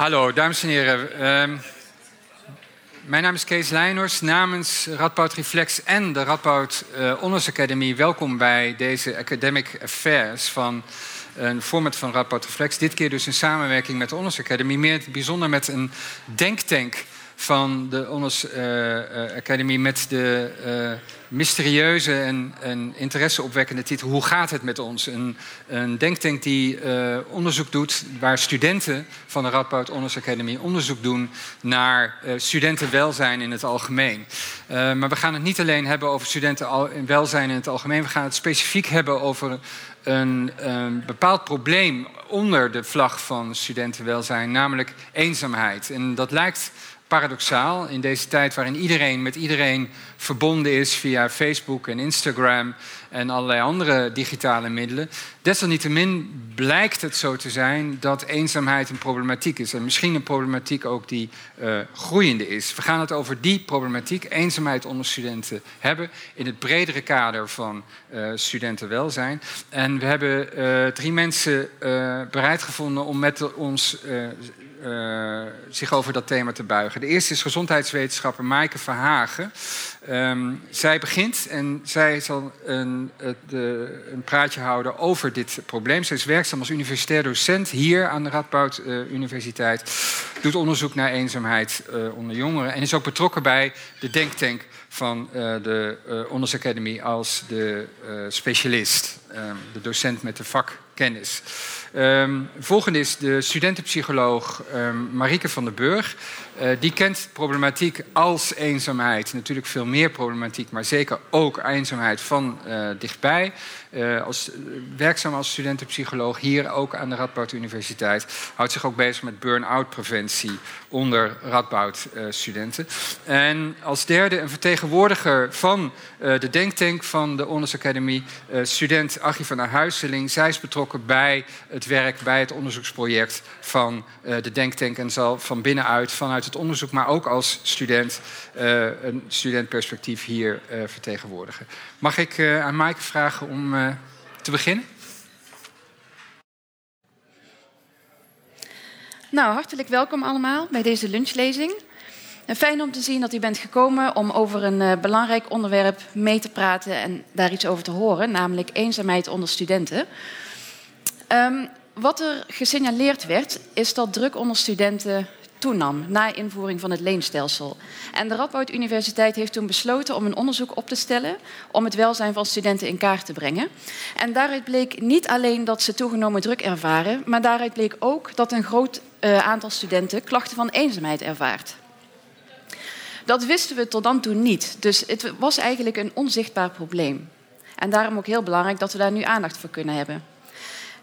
Hallo, dames en heren. Ehm, mijn naam is Kees Leijners. Namens Radboud Reflex en de Radboud uh, Onderzoeksacademie... welkom bij deze Academic Affairs van een format van Radboud Reflex. Dit keer dus in samenwerking met de Onderzoeksacademie. Meer bijzonder met een denktank van de Onderzoeksacademie... met de uh, mysterieuze en, en interesseopwekkende titel Hoe gaat het met ons? Een, een denktank die onderzoek doet waar studenten van de Radboud Onderzoeksacademie onderzoek doen naar studentenwelzijn in het algemeen. Maar we gaan het niet alleen hebben over studentenwelzijn in het algemeen, we gaan het specifiek hebben over een, een bepaald probleem onder de vlag van studentenwelzijn, namelijk eenzaamheid. En dat lijkt paradoxaal in deze tijd waarin iedereen met iedereen verbonden is via Facebook en Instagram en allerlei andere digitale middelen. Desalniettemin blijkt het zo te zijn dat eenzaamheid een problematiek is. En misschien een problematiek ook die uh, groeiende is. We gaan het over die problematiek, eenzaamheid onder studenten, hebben in het bredere kader van uh, studentenwelzijn. En we hebben uh, drie mensen bereid gevonden om met ons uh, zich over dat thema te buigen. De eerste is gezondheidswetenschapper Maaike Verhagen. Um, zij begint en zij zal een, een, praatje houden over dit probleem. Zij is werkzaam als universitair docent hier aan de Radboud uh, Universiteit. Doet onderzoek naar eenzaamheid uh, onder jongeren en is ook betrokken bij de denktank van de Onderzoeksacademie als de specialist, um, de docent met de vakkennis. Um, volgende is de studentenpsycholoog um, Marieke van den Burg. Uh, die kent problematiek als eenzaamheid. Natuurlijk veel meer problematiek, maar zeker ook eenzaamheid van uh, dichtbij. Uh, als, werkzaam als studentenpsycholoog hier ook aan de Radboud Universiteit. Houdt zich ook bezig met burn-out preventie onder Radboud studenten. En als derde een vertegenwoordiger van de denktank van de Onderzoeksacademie, student Achie van der Huizeling. Zij is betrokken bij het werk, bij het onderzoeksproject van de denktank en zal van binnenuit, vanuit het onderzoek, maar ook als student uh, een studentperspectief hier uh, vertegenwoordigen. Mag ik aan Maaike vragen om te beginnen? Nou, hartelijk welkom allemaal bij deze lunchlezing. Fijn om te zien dat u bent gekomen om over een belangrijk onderwerp mee te praten en daar iets over te horen, namelijk eenzaamheid onder studenten. Um, wat er gesignaleerd werd, is dat druk onder studenten toenam na invoering van het leenstelsel. En de Radboud Universiteit heeft toen besloten om een onderzoek op te stellen om het welzijn van studenten in kaart te brengen. En daaruit bleek niet alleen dat ze toegenomen druk ervaren, maar daaruit bleek ook dat een groot uh, aantal studenten klachten van eenzaamheid ervaart. Dat wisten we tot dan toe niet, dus het was eigenlijk een onzichtbaar probleem. En daarom ook heel belangrijk dat we daar nu aandacht voor kunnen hebben.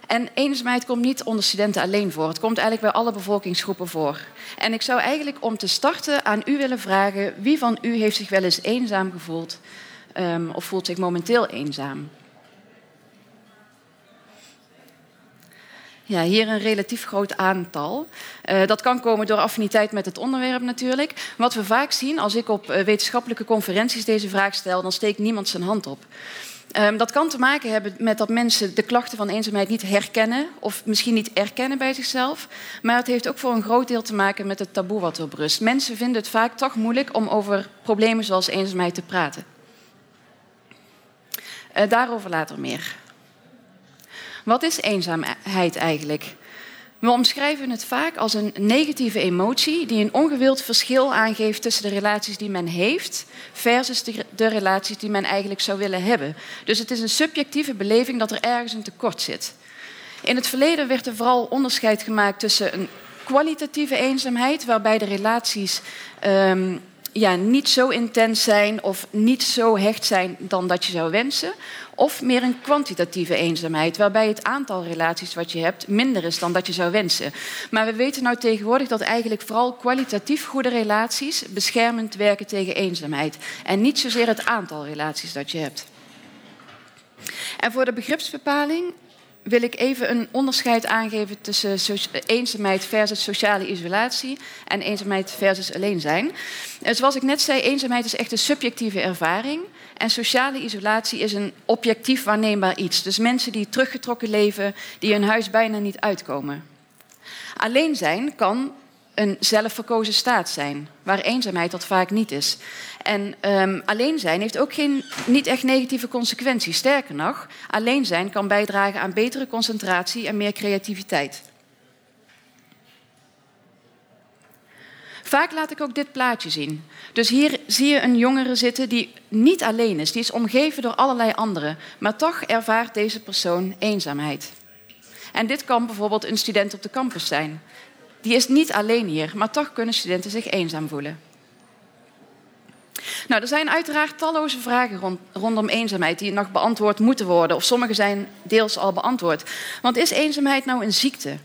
En eenzaamheid komt niet onder studenten alleen voor. Het komt eigenlijk bij alle bevolkingsgroepen voor. En ik zou eigenlijk om te starten aan u willen vragen... wie van u heeft zich wel eens eenzaam gevoeld um, of voelt zich momenteel eenzaam? Ja, hier een relatief groot aantal. Uh, dat kan komen door affiniteit met het onderwerp natuurlijk. Wat we vaak zien, als ik op uh, wetenschappelijke conferenties deze vraag stel, dan steekt niemand zijn hand op. Um, dat kan te maken hebben met dat mensen de klachten van eenzaamheid niet herkennen of misschien niet erkennen bij zichzelf. Maar het heeft ook voor een groot deel te maken met het taboe wat erop rust. Mensen vinden het vaak toch moeilijk om over problemen zoals eenzaamheid te praten. Uh, daarover later meer. Wat is eenzaamheid eigenlijk? We omschrijven het vaak als een negatieve emotie die een ongewild verschil aangeeft tussen de relaties die men heeft versus de, relaties die men eigenlijk zou willen hebben. Dus het is een subjectieve beleving dat er ergens een tekort zit. In het verleden werd er vooral onderscheid gemaakt tussen een kwalitatieve eenzaamheid, waarbij de relaties um, ja, niet zo intens zijn of niet zo hecht zijn dan dat je zou wensen. Of meer een kwantitatieve eenzaamheid, waarbij het aantal relaties wat je hebt minder is dan dat je zou wensen. Maar we weten nou tegenwoordig dat eigenlijk vooral kwalitatief goede relaties beschermend werken tegen eenzaamheid. En niet zozeer het aantal relaties dat je hebt. En voor de begripsbepaling wil ik even een onderscheid aangeven tussen eenzaamheid versus sociale isolatie en eenzaamheid versus alleen zijn. Zoals ik net zei, eenzaamheid is echt een subjectieve ervaring en sociale isolatie is een objectief waarneembaar iets. Dus mensen die teruggetrokken leven, die hun huis bijna niet uitkomen. Alleen zijn kan een zelfverkozen staat zijn, waar eenzaamheid dat vaak niet is. En um, alleen zijn heeft ook geen, niet echt negatieve consequenties. Sterker nog, alleen zijn kan bijdragen aan betere concentratie en meer creativiteit. Vaak laat ik ook dit plaatje zien. Dus hier zie je een jongere zitten die niet alleen is. Die is omgeven door allerlei anderen. Maar toch ervaart deze persoon eenzaamheid. En dit kan bijvoorbeeld een student op de campus zijn. Die is niet alleen hier, maar toch kunnen studenten zich eenzaam voelen. Nou, er zijn uiteraard talloze vragen rondom eenzaamheid die nog beantwoord moeten worden, of sommige zijn deels al beantwoord. Want is eenzaamheid nou een ziekte?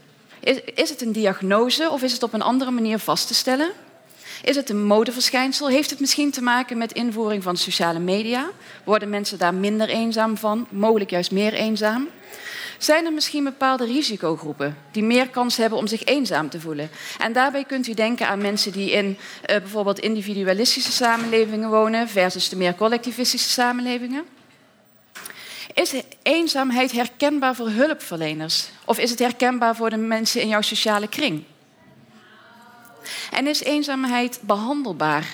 Is, het een diagnose of is het op een andere manier vast te stellen? Is het een modeverschijnsel? Heeft het misschien te maken met invoering van sociale media? Worden mensen daar minder eenzaam van, mogelijk juist meer eenzaam? Zijn er misschien bepaalde risicogroepen die meer kans hebben om zich eenzaam te voelen? En daarbij kunt u denken aan mensen die in uh, bijvoorbeeld individualistische samenlevingen wonen versus de meer collectivistische samenlevingen. Is eenzaamheid herkenbaar voor hulpverleners? Of is het herkenbaar voor de mensen in jouw sociale kring? En is eenzaamheid behandelbaar?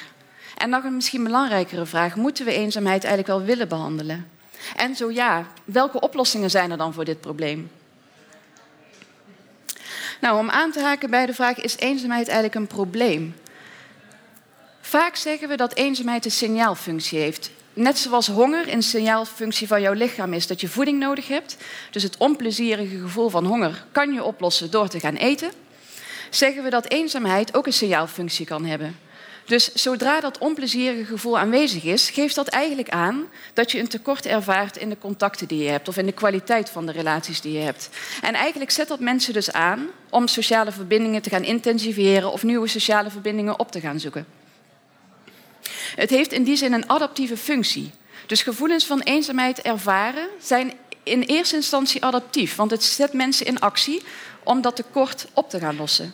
En nog een misschien belangrijkere vraag: moeten we eenzaamheid eigenlijk wel willen behandelen? En zo ja, welke oplossingen zijn er dan voor dit probleem? Nou, om aan te haken bij de vraag: is eenzaamheid eigenlijk een probleem? Vaak zeggen we dat eenzaamheid een signaalfunctie heeft. Net zoals honger een signaalfunctie van jouw lichaam is dat je voeding nodig hebt. Dus het onplezierige gevoel van honger kan je oplossen door te gaan eten. Zeggen we dat eenzaamheid ook een signaalfunctie kan hebben. Dus zodra dat onplezierige gevoel aanwezig is, geeft dat eigenlijk aan dat je een tekort ervaart in de contacten die je hebt of in de kwaliteit van de relaties die je hebt. En eigenlijk zet dat mensen dus aan om sociale verbindingen te gaan intensiveren of nieuwe sociale verbindingen op te gaan zoeken. Het heeft in die zin een adaptieve functie. Dus gevoelens van eenzaamheid ervaren zijn in eerste instantie adaptief, want het zet mensen in actie om dat tekort op te gaan lossen.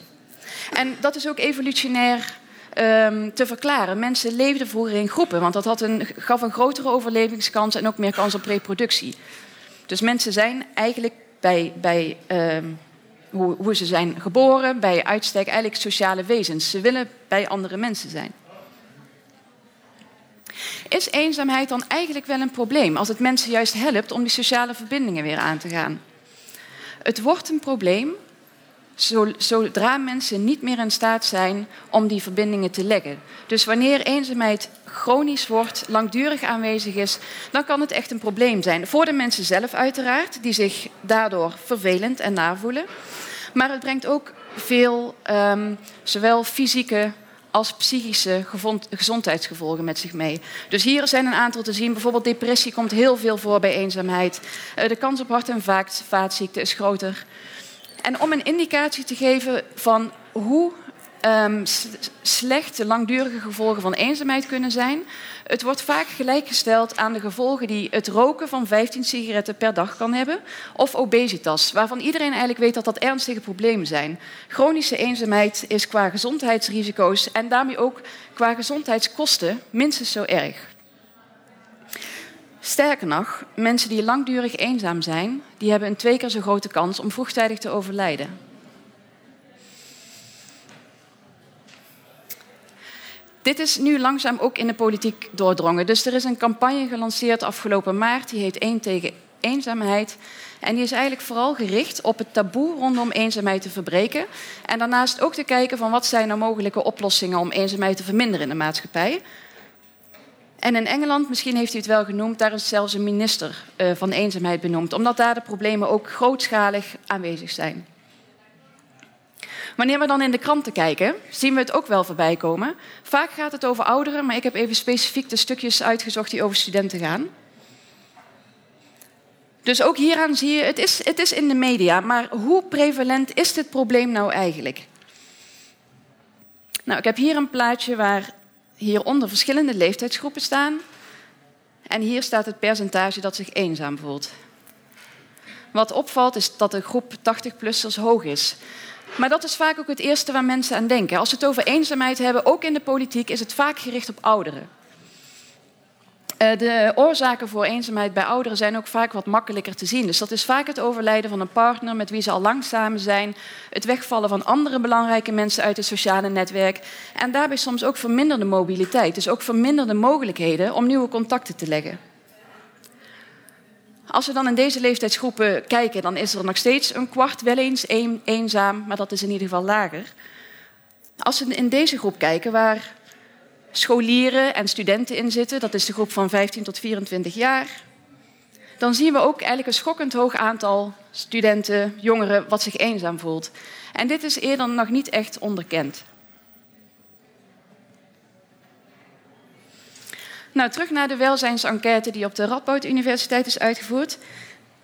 En dat is ook evolutionair um, te verklaren. Mensen leefden vroeger in groepen, want dat had een, gaf een grotere overlevingskans en ook meer kans op reproductie. Dus mensen zijn eigenlijk bij, bij um, hoe, hoe ze zijn geboren, bij uitstek eigenlijk sociale wezens. Ze willen bij andere mensen zijn. Is eenzaamheid dan eigenlijk wel een probleem als het mensen juist helpt om die sociale verbindingen weer aan te gaan? Het wordt een probleem zodra mensen niet meer in staat zijn om die verbindingen te leggen. Dus wanneer eenzaamheid chronisch wordt, langdurig aanwezig is, dan kan het echt een probleem zijn. Voor de mensen zelf uiteraard, die zich daardoor vervelend en navoelen. Maar het brengt ook veel, um, zowel fysieke als psychische gezondheidsgevolgen met zich mee. Dus hier zijn een aantal te zien. Bijvoorbeeld depressie komt heel veel voor bij eenzaamheid. Eh, de kans op hart- en vaatziekten is groter. En om een indicatie te geven van hoe um, slecht de langdurige gevolgen van eenzaamheid kunnen zijn. Het wordt vaak gelijkgesteld aan de gevolgen die het roken van 15 sigaretten per dag kan hebben. Of obesitas, waarvan iedereen eigenlijk weet dat dat ernstige problemen zijn. Chronische eenzaamheid is qua gezondheidsrisico's en daarmee ook qua gezondheidskosten minstens zo erg. Sterker nog, mensen die langdurig eenzaam zijn, die hebben een twee keer zo grote kans om vroegtijdig te overlijden. Dit is nu langzaam ook in de politiek doordrongen. Dus er is een campagne gelanceerd afgelopen maart, die heet 1 tegen eenzaamheid. En die is eigenlijk vooral gericht op het taboe rondom eenzaamheid te verbreken. En daarnaast ook te kijken van wat zijn er mogelijke oplossingen om eenzaamheid te verminderen in de maatschappij. En in Engeland, misschien heeft u het wel genoemd, daar is zelfs een minister uh, van eenzaamheid benoemd, omdat daar de problemen ook grootschalig aanwezig zijn. Wanneer we dan in de kranten kijken, zien we het ook wel voorbij komen. Vaak gaat het over ouderen, maar ik heb even specifiek de stukjes uitgezocht die over studenten gaan. Dus ook hieraan zie je, het is, het is in de media, maar hoe prevalent is dit probleem nou eigenlijk? Nou, ik heb hier een plaatje waar hieronder verschillende leeftijdsgroepen staan. En hier staat het percentage dat zich eenzaam voelt. Wat opvalt is dat de groep 80-plussers hoog is. Maar dat is vaak ook het eerste waar mensen aan denken. Als we het over eenzaamheid hebben, ook in de politiek, is het vaak gericht op ouderen. Eh, de oorzaken voor eenzaamheid bij ouderen zijn ook vaak wat makkelijker te zien. Dus dat is vaak het overlijden van een partner met wie ze al lang samen zijn, het wegvallen van andere belangrijke mensen uit het sociale netwerk en daarbij soms ook verminderde mobiliteit, dus ook verminderde mogelijkheden om nieuwe contacten te leggen. Als we dan in deze leeftijdsgroepen kijken, dan is er nog steeds een kwart wel eens eenzaam, maar dat is in ieder geval lager. Als we in deze groep kijken, waar scholieren en studenten in zitten, dat is de groep van 15 tot 24 jaar, dan zien we ook eigenlijk een schokkend hoog aantal studenten, jongeren, wat zich eenzaam voelt. En dit is eerder nog niet echt onderkend. Nou, terug naar de welzijnsenquête die op de Radboud Universiteit is uitgevoerd.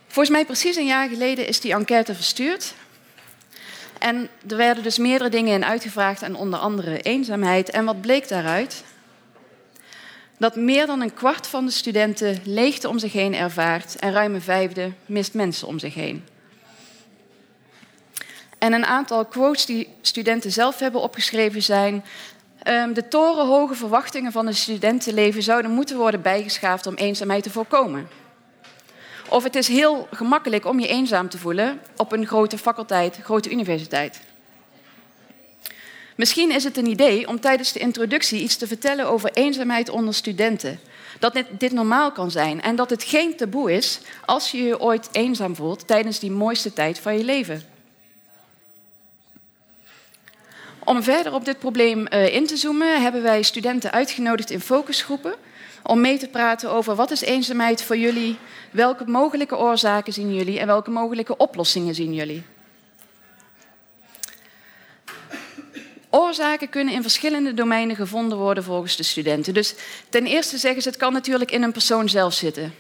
Volgens mij precies een jaar geleden is die enquête verstuurd. En er werden dus meerdere dingen in uitgevraagd en onder andere eenzaamheid. En wat bleek daaruit? Dat meer dan een kwart van de studenten leegte om zich heen ervaart en ruim een vijfde mist mensen om zich heen. En een aantal quotes die studenten zelf hebben opgeschreven zijn: De torenhoge verwachtingen van het studentenleven zouden moeten worden bijgeschaafd om eenzaamheid te voorkomen. Of het is heel gemakkelijk om je eenzaam te voelen op een grote faculteit, grote universiteit. Misschien is het een idee om tijdens de introductie iets te vertellen over eenzaamheid onder studenten. Dat dit normaal kan zijn en dat het geen taboe is als je je ooit eenzaam voelt tijdens die mooiste tijd van je leven. Om verder op dit probleem eh, in te zoomen, hebben wij studenten uitgenodigd in focusgroepen om mee te praten over wat is eenzaamheid voor jullie, welke mogelijke oorzaken zien jullie en welke mogelijke oplossingen zien jullie. Oorzaken kunnen in verschillende domeinen gevonden worden volgens de studenten. Dus ten eerste zeggen ze, het kan natuurlijk in een persoon zelf zitten.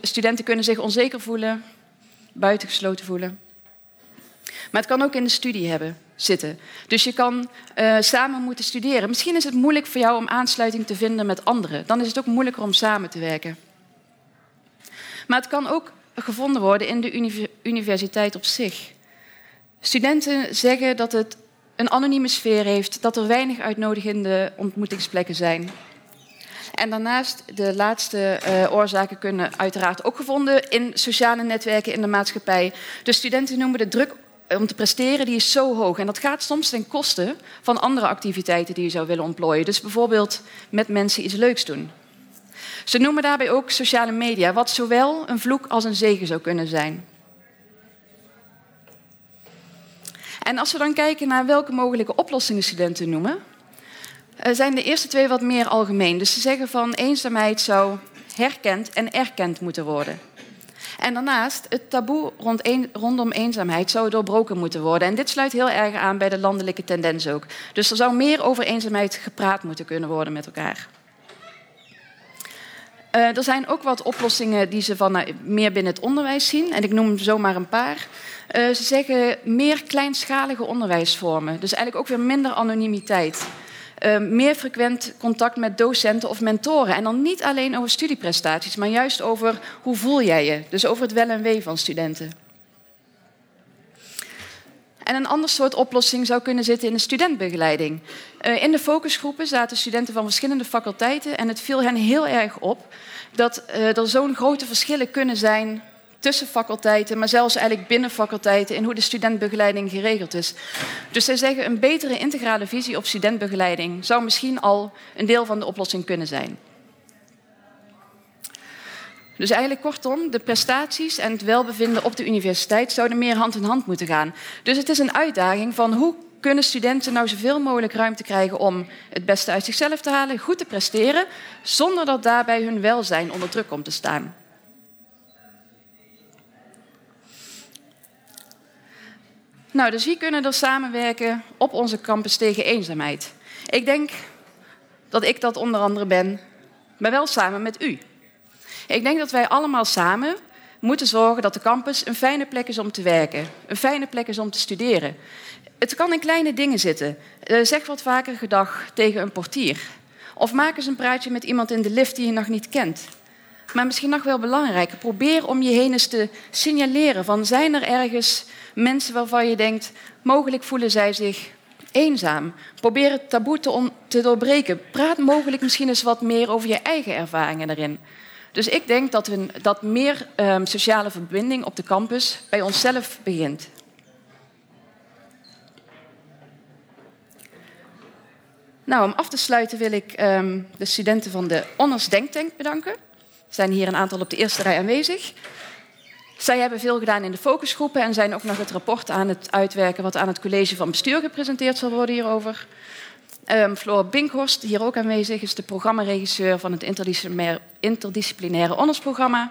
studenten kunnen zich onzeker voelen, buitengesloten voelen. Maar het kan ook in de studie hebben, zitten. Dus je kan uh, samen moeten studeren. Misschien is het moeilijk voor jou om aansluiting te vinden met anderen. Dan is het ook moeilijker om samen te werken. Maar het kan ook gevonden worden in de universiteit op zich. Studenten zeggen dat het een anonieme sfeer heeft, dat er weinig uitnodigende ontmoetingsplekken zijn. En daarnaast, de laatste uh, oorzaken kunnen uiteraard ook gevonden in sociale netwerken in de maatschappij. De studenten noemen de druk om te presteren, die is zo hoog. En dat gaat soms ten koste van andere activiteiten die je zou willen ontplooien. Dus bijvoorbeeld met mensen iets leuks doen. Ze noemen daarbij ook sociale media, wat zowel een vloek als een zegen zou kunnen zijn. En als we dan kijken naar welke mogelijke oplossingen studenten noemen, eh, zijn de eerste twee wat meer algemeen. Dus ze zeggen van eenzaamheid zou herkend en erkend moeten worden. En daarnaast, het taboe rond rondom eenzaamheid zou doorbroken moeten worden. En dit sluit heel erg aan bij de landelijke tendens ook. Dus er zou meer over eenzaamheid gepraat moeten kunnen worden met elkaar. Uh, er zijn ook wat oplossingen die ze van, uh, meer binnen het onderwijs zien. En ik noem zomaar een paar. Uh, ze zeggen meer kleinschalige onderwijsvormen. Dus eigenlijk ook weer minder anonimiteit. Meer frequent contact met docenten of mentoren. En dan niet alleen over studieprestaties, maar juist over hoe voel jij je. Dus over het wel en wee van studenten. En een ander soort oplossing zou kunnen zitten in de studentbegeleiding. Uh, in de focusgroepen zaten studenten van verschillende faculteiten en het viel hen heel erg op dat er zo'n grote verschillen kunnen zijn tussen faculteiten, maar zelfs eigenlijk binnen faculteiten in hoe de studentbegeleiding geregeld is. Dus zij zeggen een betere integrale visie op studentbegeleiding zou misschien al een deel van de oplossing kunnen zijn. Dus eigenlijk kortom, de prestaties en het welbevinden op de universiteit zouden meer hand in hand moeten gaan. Dus het is een uitdaging van hoe kunnen studenten nou zoveel mogelijk ruimte krijgen om het beste uit zichzelf te halen, goed te presteren, zonder dat daarbij hun welzijn onder druk komt te staan. Nou, dus wie kunnen er samenwerken op onze campus tegen eenzaamheid? Ik denk dat ik dat onder andere ben, maar wel samen met u. Ik denk dat wij allemaal samen moeten zorgen dat de campus een fijne plek is om te werken, een fijne plek is om te studeren. Het kan in kleine dingen zitten. Uh, zeg wat vaker gedag tegen een portier. Of maak eens een praatje met iemand in de lift die je nog niet kent. Maar misschien nog wel belangrijker, probeer om je heen eens te signaleren van zijn er ergens mensen waarvan je denkt, mogelijk voelen zij zich eenzaam. Probeer het taboe te, doorbreken. Praat mogelijk misschien eens wat meer over je eigen ervaringen daarin. Dus ik denk dat, we, dat meer um, sociale verbinding op de campus bij onszelf begint. Nou, om af te sluiten wil ik um, de studenten van de Honors Denktank bedanken. Er zijn hier een aantal op de eerste rij aanwezig. Zij hebben veel gedaan in de focusgroepen en zijn ook nog het rapport aan het uitwerken wat aan het college van bestuur gepresenteerd zal worden hierover. Um, Floor Binkhorst, hier ook aanwezig, is de programmaregisseur van het interdisciplinaire, interdisciplinaire honorsprogramma.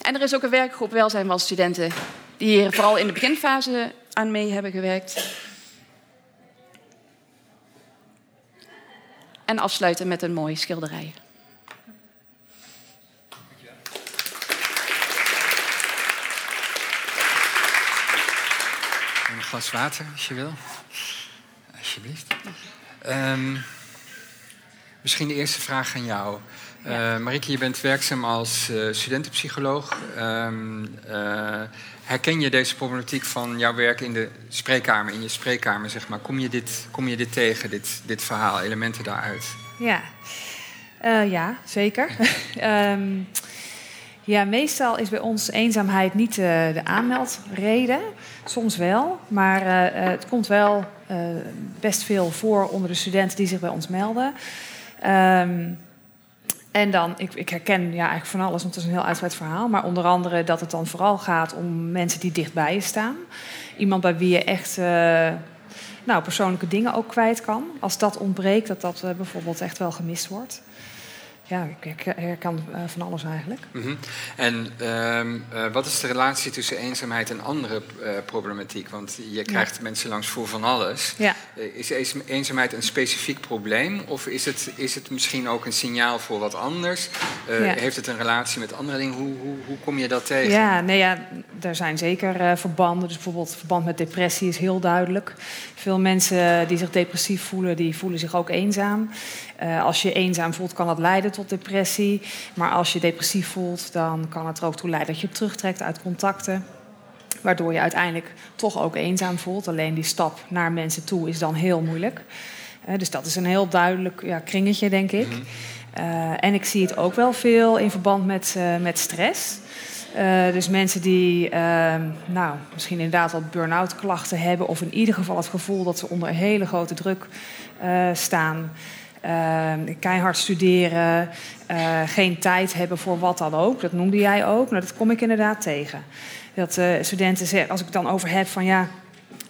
En er is ook een werkgroep welzijn van studenten die hier vooral in de beginfase aan mee hebben gewerkt. En afsluiten met een mooie schilderij. Glas water, als je wil. Alsjeblieft. Um, misschien de eerste vraag aan jou. Uh, Marieke, je bent werkzaam als uh, studentenpsycholoog. Um, uh, herken je deze problematiek van jouw werk in de spreekkamer, in je spreekkamer, zeg maar? Kom je dit, kom je dit tegen, dit, dit verhaal, elementen daaruit? Ja, ja zeker. um, Ja, meestal is bij ons eenzaamheid niet uh, de aanmeldreden. Soms wel, maar uh, het komt wel best veel voor onder de studenten die zich bij ons melden. Um, en dan, ik, ik, herken ja, eigenlijk van alles, want het is een heel uitgebreid verhaal. Maar onder andere dat het dan vooral gaat om mensen die dichtbij je staan. Iemand bij wie je echt nou, persoonlijke dingen ook kwijt kan. Als dat ontbreekt, dat dat bijvoorbeeld echt wel gemist wordt ja, ik herken uh, van alles eigenlijk. Mm -hmm. En uh, uh, wat is de relatie tussen eenzaamheid en andere uh, problematiek? Want je krijgt ja. mensen langs voor van alles. Ja. is eenzaamheid een specifiek probleem? Of is het, is het misschien ook een signaal voor wat anders? Ja. Heeft het een relatie met andere dingen? Hoe, hoe, hoe kom je dat tegen? Ja, nee, ja er zijn zeker verbanden. Dus bijvoorbeeld verband met depressie is heel duidelijk. Veel mensen die zich depressief voelen, die voelen zich ook eenzaam. Als je eenzaam voelt, kan dat leiden tot depressie. Maar als je depressief voelt, dan kan het er ook toe leiden dat je terugtrekt uit contacten. Waardoor je uiteindelijk toch ook eenzaam voelt. Alleen die stap naar mensen toe is dan heel moeilijk. Uh, dus dat is een heel duidelijk ja, kringetje, denk ik. Mm uh, en ik zie het ook wel veel in verband met, met stress. dus mensen die nou, misschien inderdaad wat burn-out klachten hebben, of in ieder geval het gevoel dat ze onder hele grote druk staan. Uh, keihard studeren, uh, geen tijd hebben voor wat dan ook. Dat noemde jij ook. Nou, dat kom ik inderdaad tegen. Dat uh, studenten zeggen, als ik het dan over heb van ja,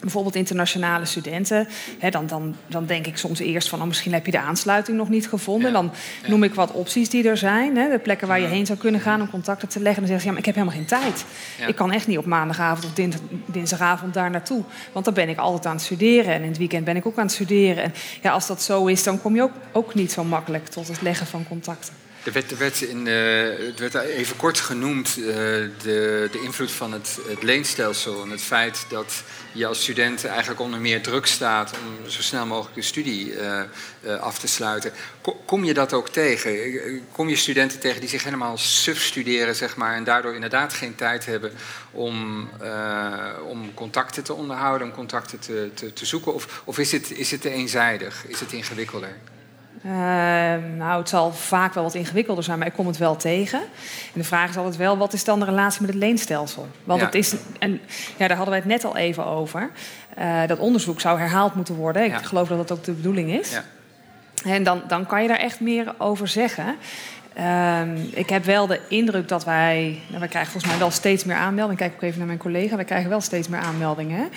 bijvoorbeeld internationale studenten, hè, dan, dan, dan denk ik soms eerst van, oh, misschien heb je de aansluiting nog niet gevonden. Ja. Dan noem ik wat opties die er zijn, hè, de plekken waar je heen zou kunnen gaan om contacten te leggen. Dan zeggen ze, ja, maar ik heb helemaal geen tijd. Ja. Ik kan echt niet op maandagavond of dins, dinsdagavond daar naartoe, want dan ben ik altijd aan het studeren en in het weekend ben ik ook aan het studeren. En ja, als dat zo is, dan kom je ook, ook niet zo makkelijk tot het leggen van contacten. Er werd, er in, uh, het werd even kort genoemd uh, de, de invloed van het, het leenstelsel en het feit dat je als student eigenlijk onder meer druk staat om zo snel mogelijk je studie uh, af te sluiten. Kom je dat ook tegen? Kom je studenten tegen die zich helemaal suf studeren, zeg maar, en daardoor inderdaad geen tijd hebben om, om contacten te onderhouden, om contacten te, te, te zoeken? Of, of is, het, is het te eenzijdig? Is het ingewikkelder? Uh, nou, het zal vaak wel wat ingewikkelder zijn, maar ik kom het wel tegen. En de vraag is altijd wel, wat is dan de relatie met het leenstelsel? Want ja. het is, en ja, daar hadden wij het net al even over. Uh, dat onderzoek zou herhaald moeten worden. Ik ja. geloof dat dat ook de bedoeling is. Ja. En dan, dan kan je daar echt meer over zeggen. Uh, ik heb wel de indruk dat wij... Nou, wij krijgen volgens mij wel steeds meer aanmeldingen. Ik kijk ook even naar mijn collega. Wij krijgen wel steeds meer aanmeldingen.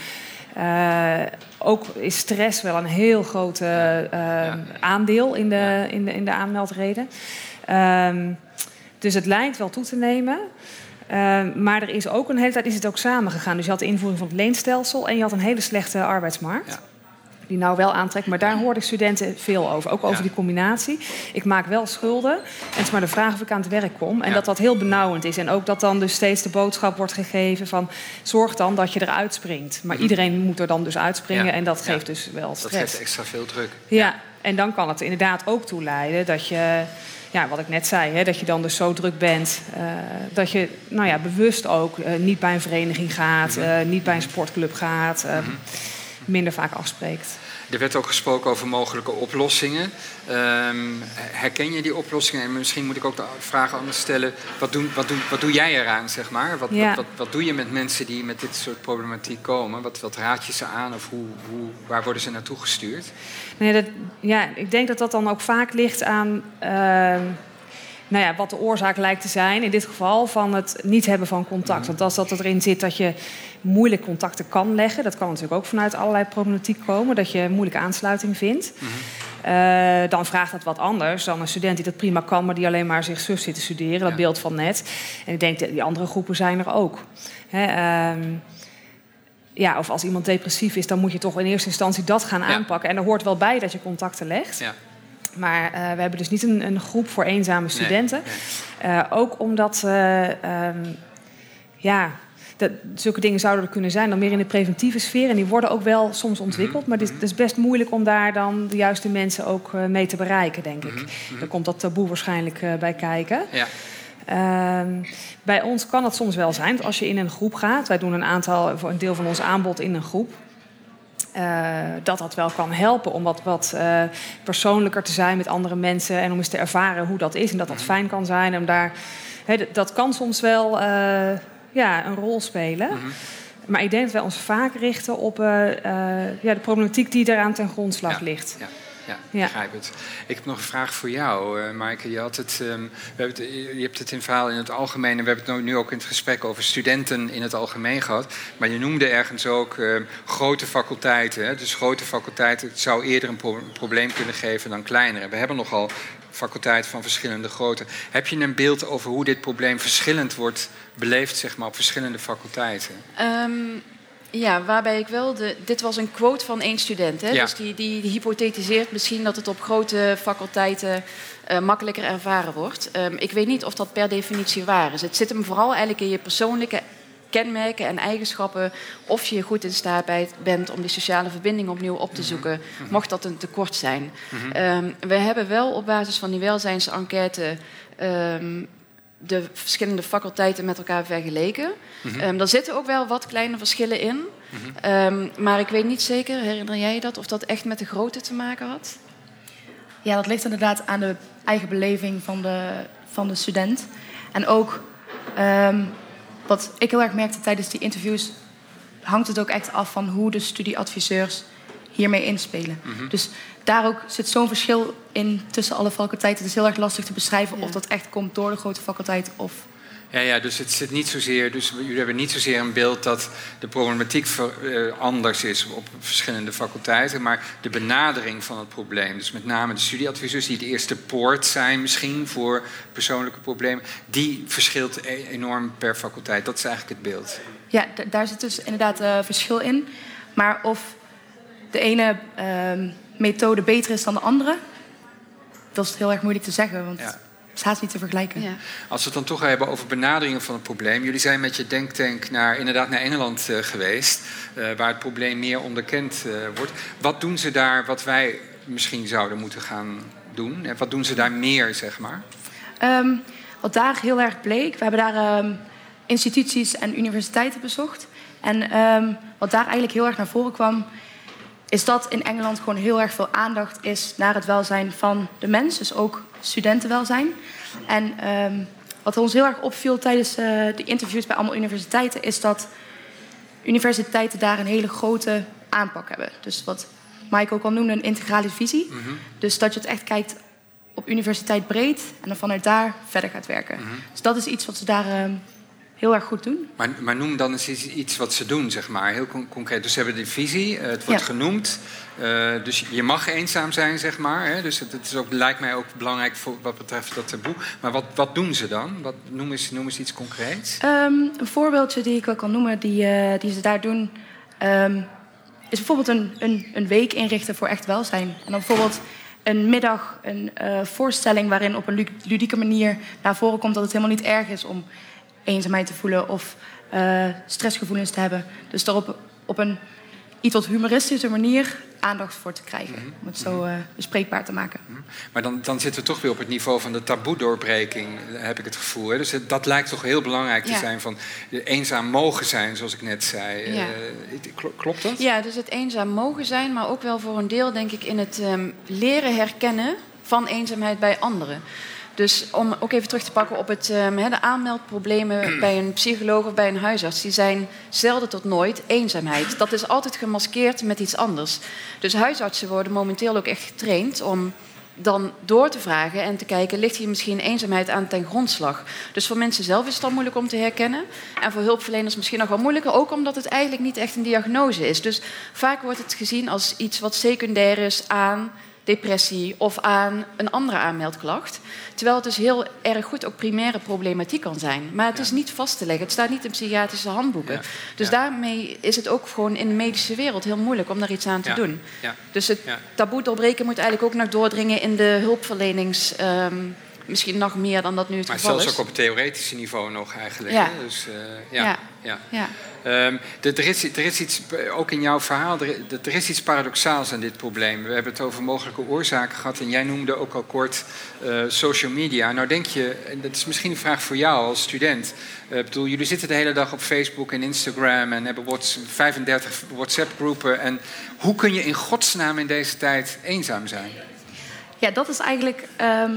Uh, ook is stress wel een heel groot uh, ja. aandeel in de, in de, in de aanmeldreden. Um, dus het lijkt wel toe te nemen. Uh, maar er is ook een hele tijd is het ook samengegaan. Dus je had de invoering van het leenstelsel en je had een hele slechte arbeidsmarkt. Ja die nou wel aantrekt. Maar daar hoorde ik studenten veel over. Ook over ja. die combinatie. Ik maak wel schulden. En het is maar de vraag of ik aan het werk kom. En ja. dat dat heel benauwend is. En ook dat dan dus steeds de boodschap wordt gegeven van... zorg dan dat je eruit springt. Maar -hmm. iedereen moet er dan dus uitspringen. Ja. En dat geeft dus wel stress. Dat geeft extra veel druk. Ja. en dan kan het inderdaad ook toe leiden dat je ja, wat ik net zei, hè, dat je dan dus zo druk bent uh, dat je nou ja, bewust ook uh, niet bij een vereniging gaat, uh, niet bij een sportclub gaat. -hmm. minder vaak afspreekt. Er werd ook gesproken over mogelijke oplossingen. Ehm, herken je die oplossingen? En misschien moet ik ook de vraag anders stellen. Wat, doen, wat, doe, wat doe jij eraan, zeg maar? Wat, wat, wat, wat, doe je met mensen die met dit soort problematiek komen? Wat, wat raad je ze aan of hoe, hoe, waar worden ze naartoe gestuurd? Nee, dat, ja, ik denk dat dat dan ook vaak ligt aan... Uh, nou ja, wat de oorzaak lijkt te zijn, in dit geval van het niet hebben van contact. Mhm. Want als dat erin zit dat je moeilijk contacten kan leggen, dat kan natuurlijk ook vanuit allerlei problematiek komen, dat je moeilijke aansluiting vindt. Mhm. Uh, dan vraagt dat wat anders dan een student die dat prima kan, maar die alleen maar zich zus zit te studeren. Dat beeld van net. En ik denk dat die andere groepen zijn er ook. Hè, uh, ja, of als iemand depressief is, dan moet je toch in eerste instantie dat gaan aanpakken. En er hoort wel bij dat je contacten legt. Ja. Maar uh, we hebben dus niet een, een, groep voor eenzame studenten. Nee, nee. ook omdat, um, ja, dat, zulke dingen zouden er kunnen zijn, dan meer in de preventieve sfeer. En die worden ook wel soms ontwikkeld. Mhm. Maar het is, het is best moeilijk om daar dan de juiste mensen ook uh, mee te bereiken, denk ik. Mm -hmm. Daar komt dat taboe waarschijnlijk uh, bij kijken. Ja. Uh, bij ons kan het soms wel zijn, als je in een groep gaat. Wij doen een aantal, voor een deel van ons aanbod in een groep. Uh, dat dat wel kan helpen om wat, wat uh, persoonlijker te zijn met andere mensen en om eens te ervaren hoe dat is en dat dat mhm. fijn kan zijn. En daar, he, dat kan soms wel ja, een rol spelen. Mm -hmm. Maar ik denk dat wij ons vaak richten op uh, uh, ja, de problematiek die eraan ten grondslag ja, ligt. Ja. Ja, ja, begrijp het. Ik heb nog een vraag voor jou, uh, Maaike. Je, had het, um, we het, je hebt het in verhaal in het algemeen... en we hebben het nu ook in het gesprek over studenten in het algemeen gehad. Maar je noemde ergens ook uh, grote faculteiten. Hè? Dus grote faculteiten zou eerder een pro probleem kunnen geven dan kleinere. We hebben nogal faculteiten van verschillende grootte. Heb je een beeld over hoe dit probleem verschillend wordt beleefd zeg maar, op verschillende faculteiten? Um, ja, waarbij ik wel... De, dit was een quote van één student. Hè? Ja. Dus die, die, die, hypothetiseert misschien dat het op grote faculteiten uh, makkelijker ervaren wordt. Um, ik weet niet of dat per definitie waar is. Het zit hem vooral eigenlijk in je persoonlijke kenmerken en eigenschappen. Of je goed in staat bent om die sociale verbinding opnieuw op te zoeken, mm -hmm. mocht dat een tekort zijn. Mm -hmm. um, we hebben wel op basis van die welzijnsenquête. Um, de verschillende faculteiten met elkaar vergeleken. Mm -hmm. um, daar zitten ook wel wat kleine verschillen in. Mm -hmm. um, maar ik weet niet zeker, herinner jij je dat, of dat echt met de grootte te maken had? Ja, dat ligt inderdaad aan de eigen beleving van de, van de student. En ook um, wat ik heel erg merkte tijdens die interviews, hangt het ook echt af van hoe de studieadviseurs hiermee inspelen. Mm -hmm. Dus daar ook zit zo'n verschil in tussen alle faculteiten. Het is heel erg lastig te beschrijven ja. of dat echt komt door de grote faculteit of. Ja, ja, dus het zit niet zozeer. Dus jullie hebben niet zozeer een beeld dat de problematiek ver, uh, anders is op verschillende faculteiten, maar de benadering van het probleem. Dus met name de studieadviseurs, die de eerste poort zijn misschien voor persoonlijke problemen, die verschilt e enorm per faculteit. Dat is eigenlijk het beeld. Ja, daar zit dus inderdaad uh, verschil in. Maar of de ene. Uh, methode beter is dan de andere? Dat is heel erg moeilijk te zeggen, want ja. Het is haast niet te vergelijken. Ja. Als we het dan toch hebben over benaderingen van het probleem. Jullie zijn met je denktank naar, inderdaad naar Engeland uh, geweest, uh, waar het probleem meer onderkend uh, wordt. Wat doen ze daar wat wij misschien zouden moeten gaan doen? En wat doen ze daar meer, zeg maar? Um, wat daar heel erg bleek, we hebben daar um, instituties en universiteiten bezocht. En um, wat daar eigenlijk heel erg naar voren kwam, is dat in Engeland gewoon heel erg veel aandacht is naar het welzijn van de mens. Dus ook studentenwelzijn. En um, wat ons heel erg opviel tijdens uh, de interviews bij allemaal universiteiten... is dat universiteiten daar een hele grote aanpak hebben. Dus wat Mike ook al noemde, een integrale visie. Mm -hmm. Dus dat je het echt kijkt op universiteit breed... en dan vanuit daar verder gaat werken. Mm -hmm. Dus dat is iets wat ze daar... Um, heel erg goed doen. Maar, maar, noem dan eens iets wat ze doen, zeg maar, heel con concreet. Dus ze hebben de visie, uh, het wordt ja. genoemd. Uh, dus je mag eenzaam zijn, zeg maar. Hè? Dus het, het, is ook, lijkt mij ook belangrijk voor wat betreft dat taboe. Maar wat, wat doen ze dan? Wat, noem, eens, noem eens iets concreets. Um, een voorbeeldje die ik wel kan noemen, die, uh, die ze daar doen... Um, is bijvoorbeeld een, een, een week inrichten voor echt welzijn. En dan bijvoorbeeld een middag, een voorstelling... waarin op een ludieke manier naar voren komt dat het helemaal niet erg is... om eenzaamheid te voelen of uh, stressgevoelens te hebben. Dus daarop op een iets wat humoristische manier aandacht voor te krijgen. Mhm. Om het zo uh, bespreekbaar te maken. Maar dan, dan zitten we toch weer op het niveau van de taboe-doorbreking, heb ik het gevoel. Hè? Dus het, dat lijkt toch heel belangrijk te Ja. zijn van eenzaam mogen zijn, zoals ik net zei. Ja. Eh, kl- klopt dat? Ja, dus het eenzaam mogen zijn, maar ook wel voor een deel, denk ik, in het ehm, leren herkennen van eenzaamheid bij anderen. Dus om ook even terug te pakken op het, ehm, de aanmeldproblemen bij een psycholoog of bij een huisarts, die zijn zelden tot nooit eenzaamheid. Dat is altijd gemaskeerd met iets anders. Dus huisartsen worden momenteel ook echt getraind om dan door te vragen en te kijken, ligt hier misschien eenzaamheid aan ten grondslag? Dus voor mensen zelf is het dan moeilijk om te herkennen. En voor hulpverleners misschien nog wel moeilijker, ook omdat het eigenlijk niet echt een diagnose is. Dus vaak wordt het gezien als iets wat secundair is aan depressie of aan een andere aanmeldklacht. Terwijl het dus heel erg goed ook primaire problematiek kan zijn. Maar het is niet vast te leggen. Het staat niet in psychiatrische handboeken. Ja. Dus Ja. daarmee is het ook gewoon in de medische wereld heel moeilijk om daar iets aan te doen. Dus het taboe doorbreken moet eigenlijk ook nog doordringen in de hulpverlenings... ehm, misschien nog meer dan dat nu het Maar geval zelfs is. ook op het theoretische niveau nog eigenlijk. Ja. Hè? Dus, eh, ja. Ja. Ja. Ja. Ehm, er, er is, er is iets, ook in jouw verhaal, er, er is iets paradoxaals aan dit probleem. We hebben het over mogelijke oorzaken gehad en jij noemde ook al kort eh, social media. Nou denk je, en dat is misschien een vraag voor jou als student. Eh, Ik bedoel, jullie zitten de hele dag op Facebook en Instagram en hebben Whats- 35 WhatsApp-groepen. En hoe kun je in godsnaam in deze tijd eenzaam zijn? Ja, dat is eigenlijk ehm,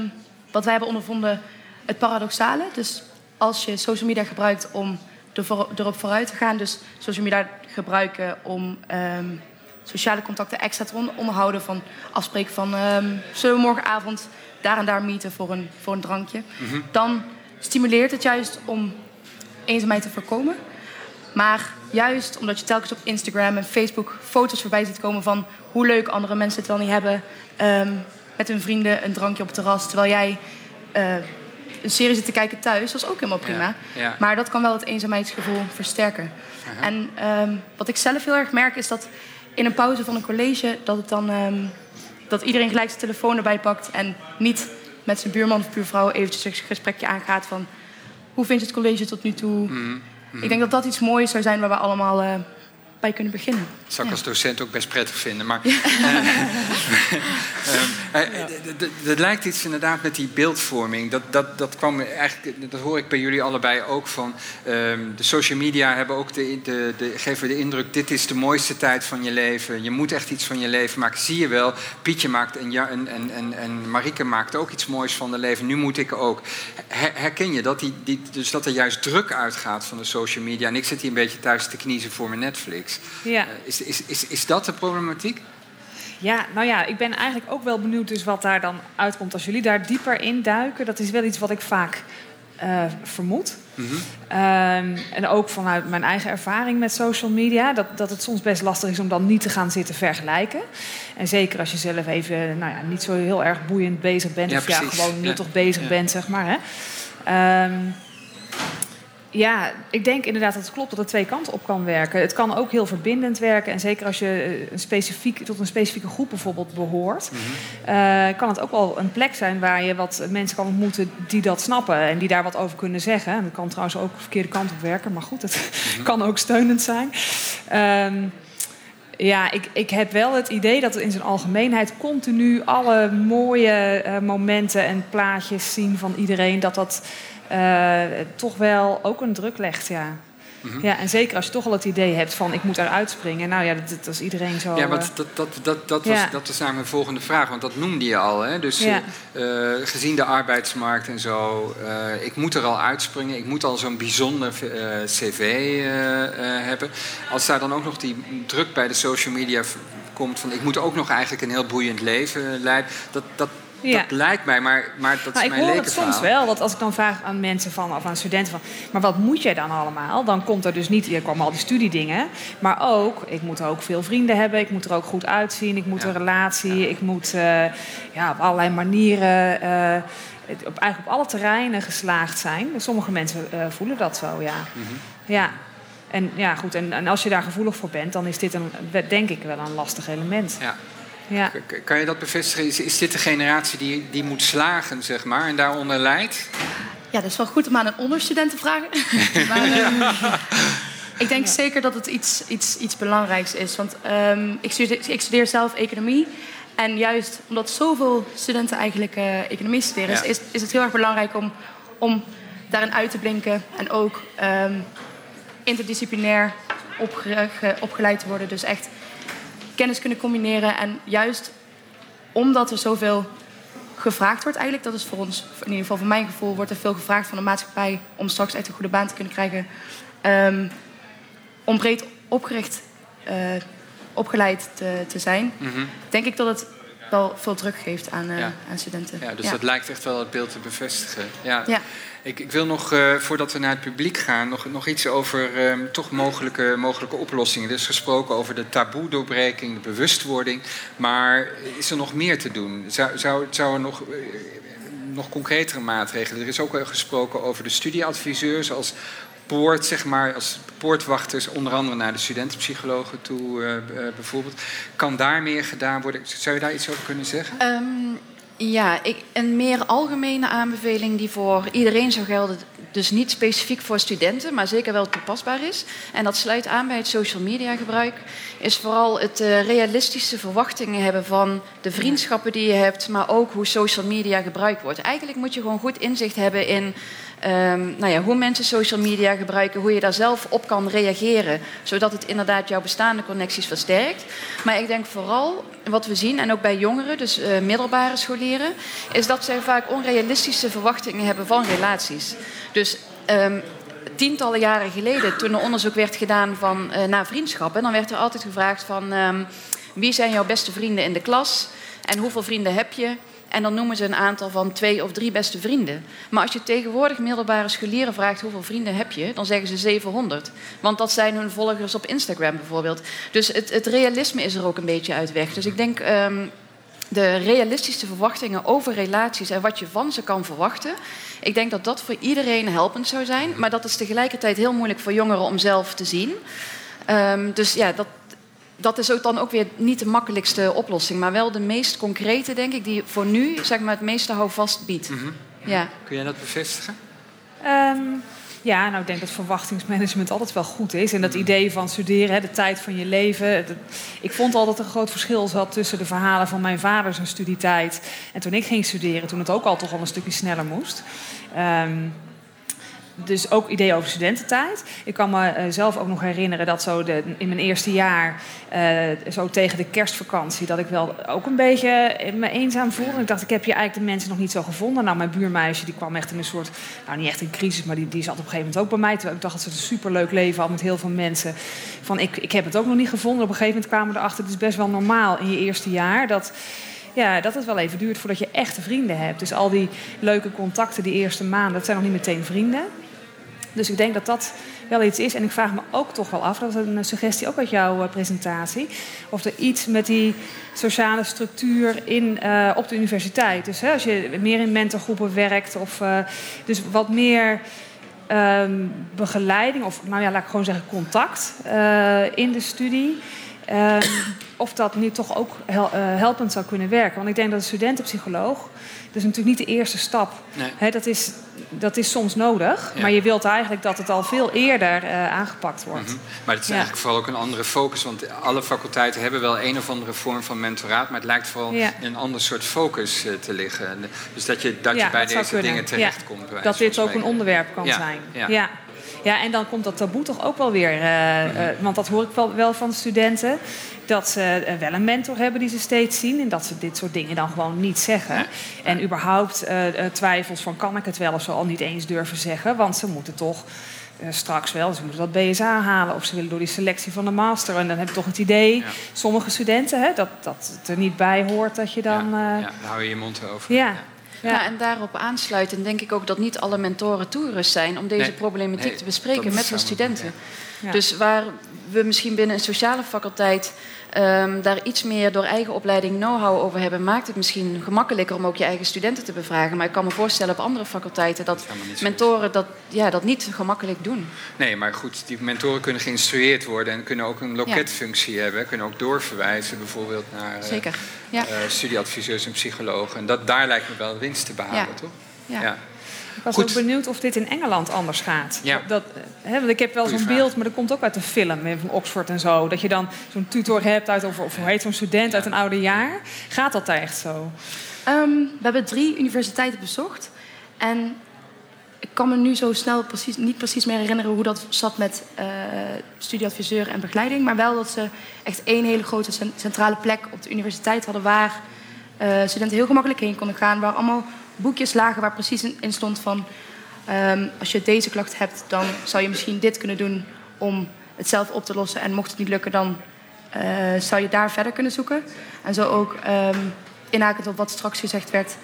wat wij hebben ondervonden het paradoxale. Dus als je social media gebruikt om er erop vooruit te gaan... dus social media gebruiken om ehm, sociale contacten extra te on- onderhouden... van afspreken van ehm, zullen we morgenavond daar en daar meeten voor een, voor een drankje... dan stimuleert het juist om eenzaamheid te voorkomen. Maar juist omdat je telkens op Instagram en Facebook foto's voorbij ziet komen van hoe leuk andere mensen het wel niet hebben ehm, met hun vrienden een drankje op het terras, terwijl jij eh, een serie zit te kijken thuis, dat is ook helemaal prima. Ja, ja. Maar dat kan wel het eenzaamheidsgevoel versterken. En ehm, wat ik zelf heel erg merk is dat in een pauze van een college dat het dan ehm, dat iedereen gelijk zijn telefoon erbij pakt en niet met zijn buurman of buurvrouw eventjes een gesprekje aangaat van hoe vind je het college tot nu toe? Ik denk dat dat iets moois zou zijn waar we allemaal eh, bij kunnen beginnen. Dat zou ik Ja. als docent ook best prettig vinden. Maar eh, eh, d- d- d- er lijkt iets inderdaad met die beeldvorming. Dat, dat, dat, kwam eigenlijk, dat hoor ik bij jullie allebei ook van. ehm, de social media hebben ook de, de, de, geven de indruk: dit is de mooiste tijd van je leven. Je moet echt iets van je leven maken. Zie je wel, Pietje maakt en, ja, en, en, en, en Marieke maakt ook iets moois van de leven. Nu moet ik ook. Her- herken je dat, die, die, dus dat er juist druk uitgaat van de social media? En ik zit hier een beetje thuis te kniezen voor mijn Netflix. Ja. Eh, Is, is, is, is dat de problematiek? Ja, nou ja, ik ben eigenlijk ook wel benieuwd dus wat daar dan uitkomt als jullie daar dieper in duiken. Dat is wel iets wat ik vaak eh, vermoed. Ehm, en ook vanuit mijn eigen ervaring met social media, dat, dat het soms best lastig is om dan niet te gaan zitten vergelijken. En zeker als je zelf even nou ja, niet zo heel erg boeiend bezig bent, Ja, of ja, gewoon nuttig Ja. bezig Ja. bent, zeg maar. Hè. Ehm, ja, ik denk inderdaad dat het klopt dat het twee kanten op kan werken. Het kan ook heel verbindend werken. En zeker als je eh, een specifiek, tot een specifieke groep bijvoorbeeld behoort... eh, kan het ook wel een plek zijn waar je wat mensen kan ontmoeten die dat snappen... en die daar wat over kunnen zeggen. En dat kan trouwens ook de verkeerde kant op werken. Maar goed, het kan ook steunend zijn. Ehm, ja, ik, ik heb wel het idee dat we in zijn algemeenheid continu alle mooie eh, momenten en plaatjes zien van iedereen. Dat dat toch wel ook een druk legt, ja. Ja, en zeker als je toch al het idee hebt van ik moet eruit springen. Nou ja, dat, dat is iedereen zo. Ja, eh, want dat, dat, dat, dat, was, dat was namelijk mijn volgende vraag, want dat noemde je al. Hè? Dus Ja. eh, eh, gezien de arbeidsmarkt en zo, eh, ik moet er al uitspringen. Ik moet al zo'n bijzonder eh, cv eh, eh, hebben. Als daar dan ook nog die druk bij de social media komt van ik moet ook nog eigenlijk een heel boeiend leven leiden. Dat, dat, Ja. dat lijkt mij, maar, maar dat Nou, is ik mijn hoor het soms wel, dat als ik dan vraag aan mensen van, of aan studenten van, maar wat moet jij dan allemaal? Dan komt er dus niet, hier komen al die studiedingen, maar ook, ik moet ook veel vrienden hebben, ik moet er ook goed uitzien, ik moet Ja. een relatie, ik moet eh, ja, op allerlei manieren, het- op, eigenlijk op alle terreinen geslaagd zijn. Sommige mensen eh, voelen dat zo, ja. Mhm. Ja. En ja, goed, en, en als je daar gevoelig voor bent, dan is dit een, denk ik wel een lastig element. Ja. Ja. Kan je dat bevestigen? Is, is dit de generatie die, die moet slagen, zeg maar, en daaronder leidt? Ja, dat is wel goed om aan een onderstudent te vragen. maar, ehm, Ik denk zeker dat het iets, iets, iets belangrijks is. Want ehm, ik, studeer, ik, studeer, zelf economie. En juist omdat zoveel studenten eigenlijk uh, economie studeren, is, is het heel erg belangrijk om, om daarin uit te blinken. En ook um, interdisciplinair opge, opgeleid te worden. Dus echt kennis kunnen combineren. En juist omdat er zoveel gevraagd wordt eigenlijk, dat is voor ons, in ieder geval voor mijn gevoel, wordt er veel gevraagd van de maatschappij om straks echt een goede baan te kunnen krijgen. Um, om breed opgericht, uh, opgeleid te, te zijn, mm -hmm. denk ik dat het wel veel druk geeft aan, uh, ja. aan studenten. Ja, dus dat lijkt echt wel het beeld te bevestigen. Ja. ja. Ik, ik, wil nog, uh, voordat we naar het publiek gaan, nog, nog iets over um, toch mogelijke, mogelijke oplossingen. Er is gesproken over de taboe-doorbreking, de bewustwording. Maar is er nog meer te doen? Zou, zou, zou er nog, uh, nog concretere maatregelen? Er is ook gesproken over de studieadviseurs als poort, zeg maar, als poortwachters, onder andere naar de studentenpsychologen toe uh, bijvoorbeeld. Kan daar meer gedaan worden? Zou je daar iets over kunnen zeggen? Um, ja, ik, een meer algemene aanbeveling die voor iedereen zou gelden, dus niet specifiek voor studenten, maar zeker wel toepasbaar is. En dat sluit aan bij het social media gebruik, is vooral het uh, realistische verwachtingen hebben van de vriendschappen die je hebt, maar ook hoe social media gebruikt wordt. Eigenlijk moet je gewoon goed inzicht hebben in Um, nou ja, hoe mensen social media gebruiken, hoe je daar zelf op kan reageren, zodat het inderdaad jouw bestaande connecties versterkt. Maar ik denk vooral wat we zien, en ook bij jongeren, dus uh, middelbare scholieren, is dat zij vaak onrealistische verwachtingen hebben van relaties. Dus um, tientallen jaren geleden, toen er onderzoek werd gedaan van, uh, naar vriendschappen, dan werd er altijd gevraagd van um, wie zijn jouw beste vrienden in de klas en hoeveel vrienden heb je en dan noemen ze een aantal van twee of drie beste vrienden. Maar als je tegenwoordig middelbare scholieren vraagt hoeveel vrienden heb je, dan zeggen ze 700. Want dat zijn hun volgers op Instagram bijvoorbeeld. Dus het, het realisme is er ook een beetje uit weg. Dus ik denk um, de realistische verwachtingen over relaties en wat je van ze kan verwachten. Ik denk dat dat voor iedereen helpend zou zijn. Maar dat is tegelijkertijd heel moeilijk voor jongeren om zelf te zien. Um, dus ja, dat, dat is ook dan ook weer niet de makkelijkste oplossing, maar wel de meest concrete, denk ik, die voor nu zeg maar, het meeste houvast biedt. Mm -hmm. ja. Kun jij dat bevestigen? Um, ja, nou ik denk dat verwachtingsmanagement altijd wel goed is. En dat idee van studeren, hè, de tijd van je leven. Dat, ik vond altijd een groot verschil zat tussen de verhalen van mijn vader zijn studietijd. En toen ik ging studeren, toen het ook al toch al een stukje sneller moest. Um, dus ook ideeën over studententijd. Ik kan me uh, zelf ook nog herinneren dat zo de, in mijn eerste jaar, uh, zo tegen de kerstvakantie, dat ik wel ook een beetje me eenzaam voelde. Ik dacht, ik heb hier eigenlijk de mensen nog niet zo gevonden. Nou, mijn buurmeisje die kwam echt in een soort, nou niet echt een crisis, maar die, die zat op een gegeven moment ook bij mij. Terwijl ik dacht dat ze een superleuk leven had met heel veel mensen. Van ik, ik heb het ook nog niet gevonden. Op een gegeven moment kwamen we erachter, het is best wel normaal in je eerste jaar dat ja, dat het wel even duurt voordat je echte vrienden hebt. Dus al die leuke contacten die eerste maanden, dat zijn nog niet meteen vrienden. Dus ik denk dat dat wel iets is. En ik vraag me ook toch wel af, dat is een suggestie ook uit jouw uh, presentatie, of er iets met die sociale structuur in, uh, op de universiteit. Dus hè, als je meer in mentorgroepen werkt, of dus wat meer um, begeleiding, of nou ja, laat ik gewoon zeggen contact in de studie. Um, of dat nu toch ook hel helpend zou kunnen werken. Want ik denk dat een studentenpsycholoog is natuurlijk niet de eerste stap. Nee. dat, is, dat is soms nodig. Maar je wilt eigenlijk dat het al veel eerder uh, aangepakt wordt. Mm -hmm. Maar het is ja. eigenlijk vooral ook een andere focus. Want alle faculteiten hebben wel een of andere vorm van mentoraat. Maar het lijkt vooral ja. in een ander soort focus uh, te liggen. Dus dat je, dat je bij deze dingen terechtkomt. Dat dit ook een onderwerp kan zijn. Ja. Ja, en dan komt dat taboe toch ook wel weer. Uh, mm -hmm. want dat hoor ik wel, wel van studenten dat ze eh, wel een mentor hebben die ze steeds zien. En dat ze dit soort dingen dan gewoon niet zeggen. En überhaupt twijfels van kan ik het wel of zo al niet eens durven zeggen. Want ze moeten toch straks wel, ze moeten dat BSA halen. Of ze willen door die selectie van de master. En dan heb je toch het idee, ja. sommige studenten, hè, dat, dat het er niet bij hoort dat je dan... Ja, ja dan hou je je mond erover. Ja. Ja. ja. en daarop aansluiten denk ik ook dat niet alle mentoren toerust zijn om deze nee, problematiek nee, te bespreken met hun studenten. Ja. Dus waar we misschien binnen een sociale faculteit um, daar iets meer door eigen opleiding know-how over hebben, maakt het misschien gemakkelijker om ook je eigen studenten te bevragen. Maar ik kan me voorstellen op andere faculteiten dat, mentoren dat, ja, dat niet gemakkelijk doen. Nee, maar goed, die mentoren kunnen geïnstrueerd worden en kunnen ook een loketfunctie ja. hebben, kunnen ook doorverwijzen bijvoorbeeld naar Zeker. Ja. Uh, studieadviseurs en psychologen. En dat, daar lijkt me wel winst te behalen, toch? ja. Ik was Goed. ook benieuwd of dit in Engeland anders gaat. Ja. Dat, hè, want ik heb wel zo'n beeld, maar dat komt ook uit de film van Oxford en zo. Dat je dan zo'n tutor hebt uit, of, of hoe heet zo'n student uit een oude jaar. Gaat dat daar echt zo? Ehm, we hebben drie universiteiten bezocht. En ik kan me nu zo snel precies, niet precies meer herinneren hoe dat zat met eh, studieadviseur en begeleiding. Maar wel dat ze echt één hele grote cen- centrale plek op de universiteit hadden waar eh, studenten heel gemakkelijk heen konden gaan. Waar allemaal boekjes lagen waar precies in, stond van ehm, als je deze klacht hebt, dan zou je misschien dit kunnen doen om het zelf op te lossen. En mocht het niet lukken, dan eh, zou je daar verder kunnen zoeken. En zo ook ehm inhakend op wat straks gezegd werd,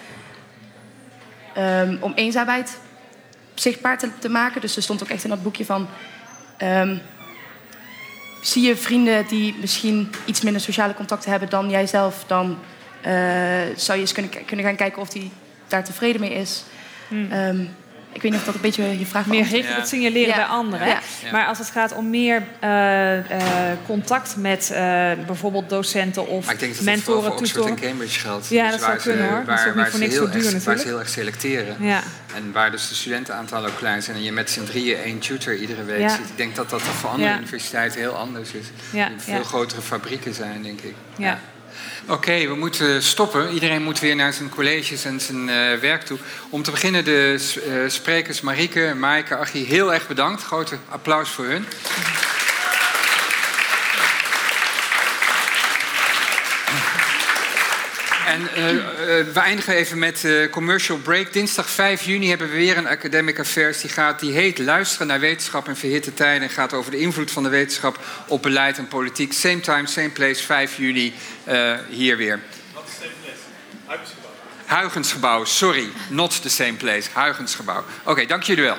ehm, om eenzaamheid zichtbaar te, te maken. Dus er stond ook echt in dat boekje van... zie je vrienden die misschien iets minder sociale contacten hebben dan jijzelf... dan eh, zou je eens kunnen, kunnen gaan kijken of die daar tevreden mee is. Ehm, ik weet niet of dat een beetje je vraag Meer gericht op het signaleren Ja. bij anderen. Ja. Ja. Maar als het gaat om meer eh, eh, contact met eh, bijvoorbeeld docenten of Maar ik denk dat dat vooral mentoren, voor Oxford en tutoren. Cambridge geldt. Ja, Dus dat zou waar ze- kunnen, hoor. Dat is Waar, waar, voor ze niks heel zo duur erg, waar ze heel erg selecteren. Ja. En waar dus de studentenaantallen ook klein zijn en je met z'n drieën één tutor iedere week Ja. ziet. Ik denk dat dat voor andere Ja. universiteiten heel anders is. Ja, Die veel ja. grotere fabrieken zijn, denk ik. Ja. Oké, we moeten stoppen. Iedereen moet weer naar zijn colleges en zijn eh, werk toe. Om te beginnen de eh, sprekers Marieke, Maaike, Achie, heel erg bedankt. Grote applaus voor hun. En eh, eh, we eindigen even met eh, commercial break. Dinsdag 5 juni hebben we weer een Academic Affairs. Die, gaat, die heet Luisteren naar wetenschap in verhitte tijden. En gaat over de invloed van de wetenschap op beleid en politiek. Same time, same place, 5 juni hier weer. Huigensgebouw, sorry. Not the same place. Huigensgebouw. Oké, dank jullie wel.